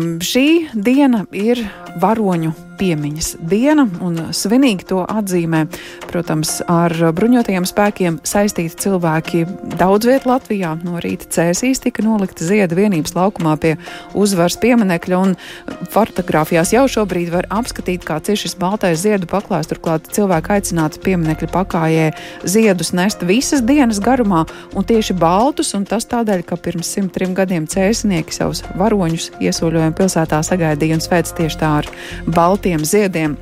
Šī diena ir varoņu piemiņas diena, un svinīgi to atzīmē, protams, ar bruņotajiem spēkiem saistīti cilvēki daudz viet Latvijā. No rīta cēsīs tika nolikta zieda vienības laukumā pie uzvaras pieminekļa, un fotografijās jau šobrīd var apskatīt, kāds ir šis baltais ziedu paklājs. Turklāt cilvēki aicināti pieminekļa pakājē ziedus nest visas dienas garumā, un tieši baltus, un tas tādēļ, ka pirms 103 gadiem cēsinieki savus varoņus iesoļojuma pilsētā sagaidīja un sveic tieši tā ar baltiem baltiem ziediem.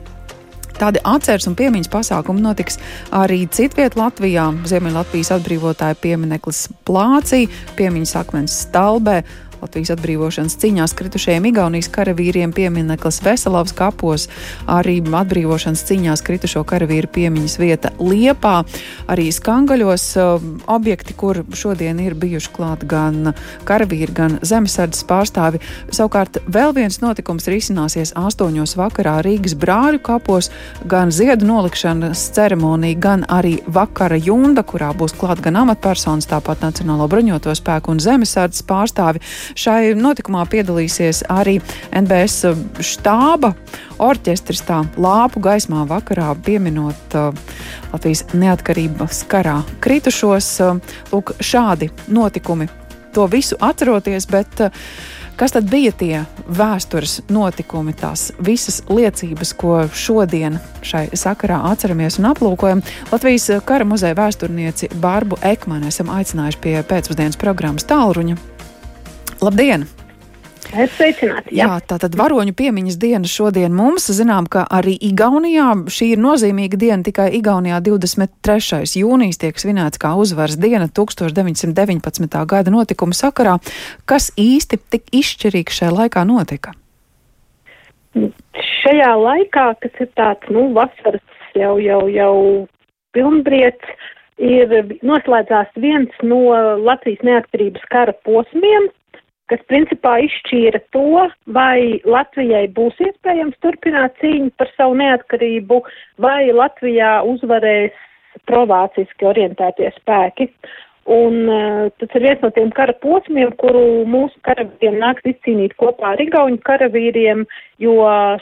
Tādi atceres un piemiņas pasākumi notiks arī citviet Latvijā. Ziemeļlatvijas atbrīvotāja piemineklis Plācī, piemiņas akmens Stalbē, Latvijas atbrīvošanas cīņās kritušajiem Igaunijas karavīriem piemineklis Veselavas kapos, arī atbrīvošanas cīņās kritušo karavīru piemiņas vieta Liepā, arī Skangaļos uh, objekti, kur šodien ir bijuši klāt gan karavīri, gan zemesardzes pārstāvi. Savukārt vēl viens notikums risināsies astoņos vakarā Rīgas brāļu kapos, gan ziedu nolikšanas ceremonija, gan arī vakara junda, kurā būs klāt gan amatpersonas, tāpat Nacionālo bruņoto spēku un zemesardzes pārstāvi. Šai notikumā piedalīsies arī NBS štāba orķestris tā lāpu gaismā vakarā pieminot uh, Latvijas neatkarības karā kritušos. Uh, lūk, šādi notikumi. To visu atceroties, bet uh, Kas tad bija tie vēstures notikumi, tās visas liecības, ko šodien šai sakarā atceramies un aplūkojam? Latvijas kara muzeja vēsturnieci Bārbu Ekmanu esam aicinājuši pie pēcpusdienas programmas tālruņa. Labdien! Sveicināti! Jā. jā, tā tad varoņu piemiņas diena šodien mums. Zinām, ka arī Igaunijā šī ir nozīmīga diena. Tikai Igaunijā 23. jūnijas tiek svinēts kā uzvaras diena 1919. gada notikuma sakarā. Kas īsti tik izšķirīgi šajā laikā notika? Šajā laikā, kas ir tāds, nu, vasaras jau, jau, jau pilnbriets, ir noslēdzās viens no Latvijas neatkarības kara posmiem, kas principā izšķīra to, vai Latvijai būs iespējams turpināt cīņu par savu neatkarību, vai Latvijā uzvarēs provāciski orientētie spēki. Un uh, tas ir viens no tiem kara posmiem, kuru mūsu karavīriem nāks izcīnīt kopā ar igauņu karavīriem, jo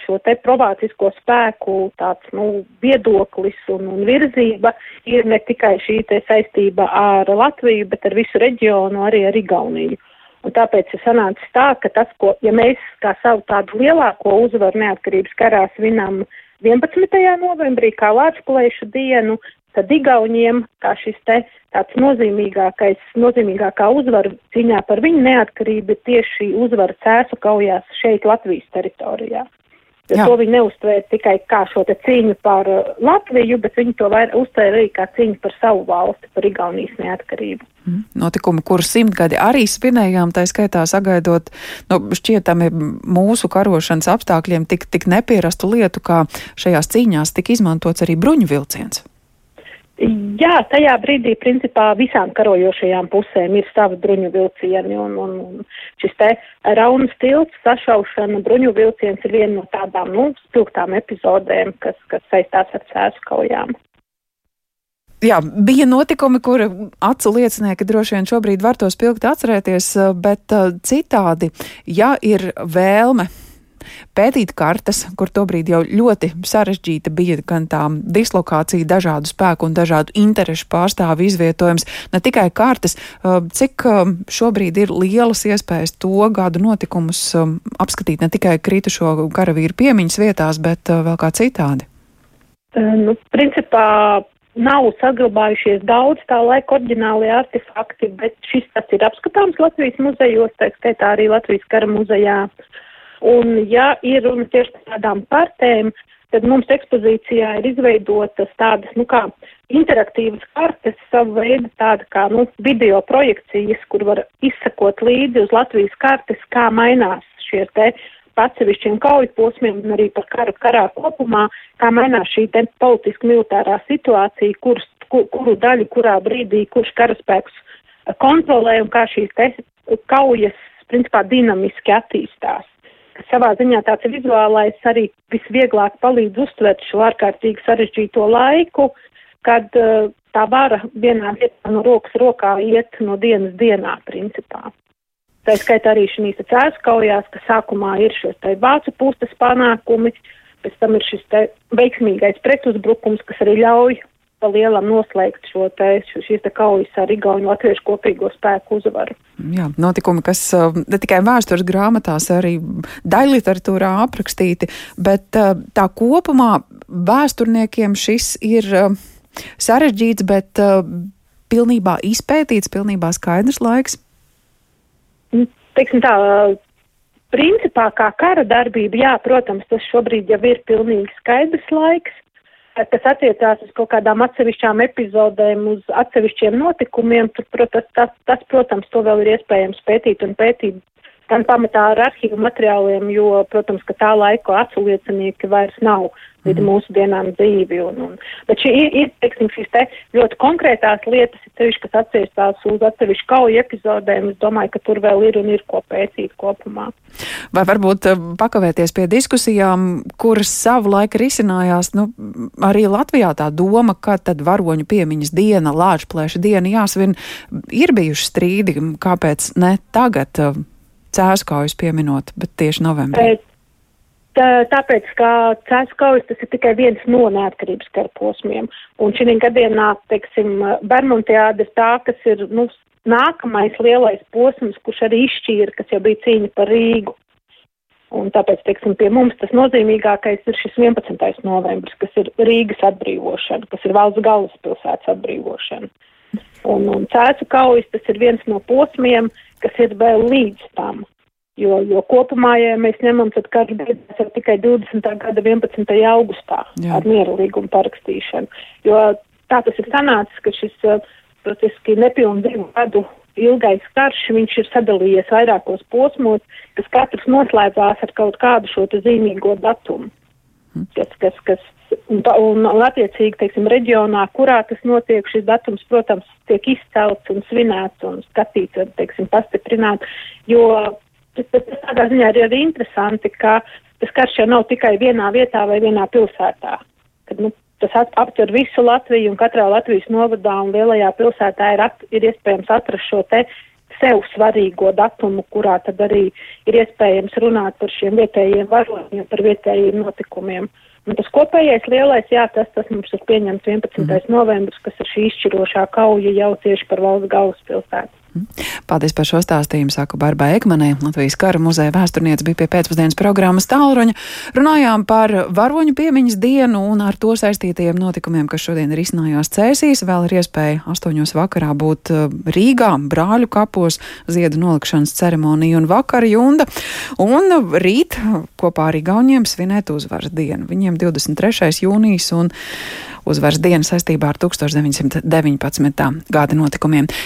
šo te provācisko spēku tāds, nu, viedoklis un, un virzība ir ne tikai šī te saistība ar Latviju, bet ar visu reģionu, arī ar Igauniju. Un tāpēc ir sanācis tā, ka tas, ko, ja mēs kā savu tādu lielāko uzvaru neatkarības karā svinam 11. novembrī kā Vācu dienu, tad Igauniem kā šis te tāds nozīmīgākais, nozīmīgākā uzvara cīņā par viņu neatkarību ir tieši uzvara cēsu kaujās šeit Latvijas teritorijā. Jo Jā. to viņi neuztvēra tikai kā šo cīņu par uh, Latviju, bet viņi to uztvēra arī kā cīņu par savu valsti, par Igaunijas neatkarību. Mm. Notikumi, kurus simtgadi arī svinējām, tā skaitā sagaidot no nu, šķietami mūsu karošanas apstākļiem tik, tik nepierastu lietu, kā šajās cīņās tika izmantots arī bruņu vilciens. Jā, tajā brīdī principā visām karojošajām pusēm ir savi bruņu vilcieni un, un, un šis te raunas tilts sašaušana bruņu vilciens ir viena no tādām, nu, spilgtām epizodēm, kas, kas saistās ar cēsu kaujām. Jā, bija notikumi, kur acu liecinieki droši vien šobrīd var to spilgti atcerēties, bet uh, citādi, ja ir vēlme pētīt kartes, kur tobrīd jau ļoti sarežģīta bija gan tā dislokācija, dažādu spēku un dažādu interešu pārstāvu izvietojums, ne tikai kartes, uh, cik um, šobrīd ir lielas iespējas to gadu notikumus um, apskatīt ne tikai kritušo karavīru piemiņas vietās, bet uh, vēl kā citādi. Nu, principā nav saglabājušies daudz tā laika oriģinālie artefakti, bet šis tas ir apskatāms Latvijas muzejos, tā skaitā arī Latvijas kara muzejā. Un, ja ir runa tieši par tādām partēm, tad mums ekspozīcijā ir izveidotas tādas, nu, kā interaktīvas kartes, savu veidu tāda kā, nu, video projekcijas, kur var izsakot līdzi uz Latvijas kartes, kā mainās šie te atsevišķiem kauju posmiem un arī par karu karā kopumā, kā mainās šī te politiski militārā situācija, kur, kur, kuru daļu, kurā brīdī, kurš karaspēks kontrolē un kā šīs te kaujas, principā, dinamiski attīstās savā ziņā tāds vizuālais arī visvieglāk palīdz uztvert šo ārkārtīgi sarežģīto laiku, kad uh, tā vara vienā vietā no rokas rokā iet no dienas dienā, principā. Tā skaitā arī šīs cēlus kaujās, ka sākumā ir šos te vācu puses panākumi, pēc tam ir šis te veiksmīgais pretuzbrukums, kas arī ļauj pa lielam noslēgt šo te, šīs te kaujas ar Igauņu latviešu kopīgo spēku uzvaru. Jā, notikumi, kas ne tikai vēstures grāmatās, arī daļliteratūrā aprakstīti, bet tā kopumā vēsturniekiem šis ir sarežģīts, bet pilnībā izpētīts, pilnībā skaidrs laiks teiksim tā, principā kā kara darbība, jā, protams, tas šobrīd jau ir pilnīgi skaidrs laiks, kas attiecās uz kaut kādām atsevišķām epizodēm, uz atsevišķiem notikumiem, tur, protams, tas, tas, protams, to vēl ir iespējams pētīt un pētīt gan pamatā ar arhīvu materiāliem, jo, protams, ka tā laika atsliecinieki vairs nav līdz mm. mūsu dienām dzīvi. Un, un, bet šī ir, ir teiksim, šīs te ļoti konkrētās lietas, ir sevišķi, kas atsevišķās uz atsevišķu kauju epizodēm. Es domāju, ka tur vēl ir un ir ko pētīt kopumā. Vai varbūt eh, pakavēties pie diskusijām, kuras savu laiku risinājās, nu, arī Latvijā tā doma, ka tad varoņu piemiņas diena, lāčplēša diena jāsvin, ir bijuši strīdi, kāpēc ne tagad eh, cēskaujas pieminot, bet tieši novembrī. Tā, tāpēc, ka cēlus kaujas tas ir tikai viens no neatkarības kara posmiem. Un šī gadienā, teiksim, Bermontiāda ir tā, kas ir, nu, nākamais lielais posms, kurš arī izšķīra, kas jau bija cīņa par Rīgu. Un tāpēc, teiksim, pie mums tas nozīmīgākais ir šis 11. novembris, kas ir Rīgas atbrīvošana, kas ir valsts galvaspilsētas atbrīvošana. Un, un cēsu kaujas tas ir viens no posmiem, kas ir vēl līdz tam. Jo, jo kopumā, ja mēs ņemam, tad karš beidzās jau tikai 20. gada 11. augustā Jā. ar mieru līgumu parakstīšanu. Jo tā tas ir sanācis, ka šis praktiski nepilnu divu gadu ilgais karš, viņš ir sadalījies vairākos posmos, kas katrs noslēdzās ar kaut kādu šo zīmīgo datumu. Mhm. Kas, kas, kas, un, un, un attiecīgi, teiksim, reģionā, kurā tas notiek, šis datums, protams, tiek izcelts un svinēts un skatīts, teiksim, pastiprināts, jo Tas, tas, tādā ziņā ir arī interesanti, ka tas karš jau nav tikai vienā vietā vai vienā pilsētā. Kad, nu, tas aptver visu Latviju un katrā Latvijas novadā un lielajā pilsētā ir, at, ir iespējams atrast šo te sev svarīgo datumu, kurā tad arī ir iespējams runāt par šiem vietējiem varoņiem, par vietējiem notikumiem. Un tas kopējais lielais, jā, tas, tas mums ir pieņemts 11. Mm. novembris, kas ir šī izšķirošā kauja jau tieši par valsts galvaspilsētu. Paldies par šo stāstījumu, saka Barbara Ekmanē. Latvijas kara muzeja vēsturniece bija pie pēcpusdienas programmas tālruņa. Runājām par varoņu piemiņas dienu un ar to saistītajiem notikumiem, kas šodien ir izcinājās Cēsīs. Vēl ir iespēja astoņos vakarā būt uh, Rīgā, brāļu kapos, ziedu nolikšanas ceremonija un vakara junda. Un rīt kopā ar Igauniem svinēt uzvaras dienu. Viņiem 23. jūnijas un uzvaras diena saistībā ar 1919. gada notikumiem.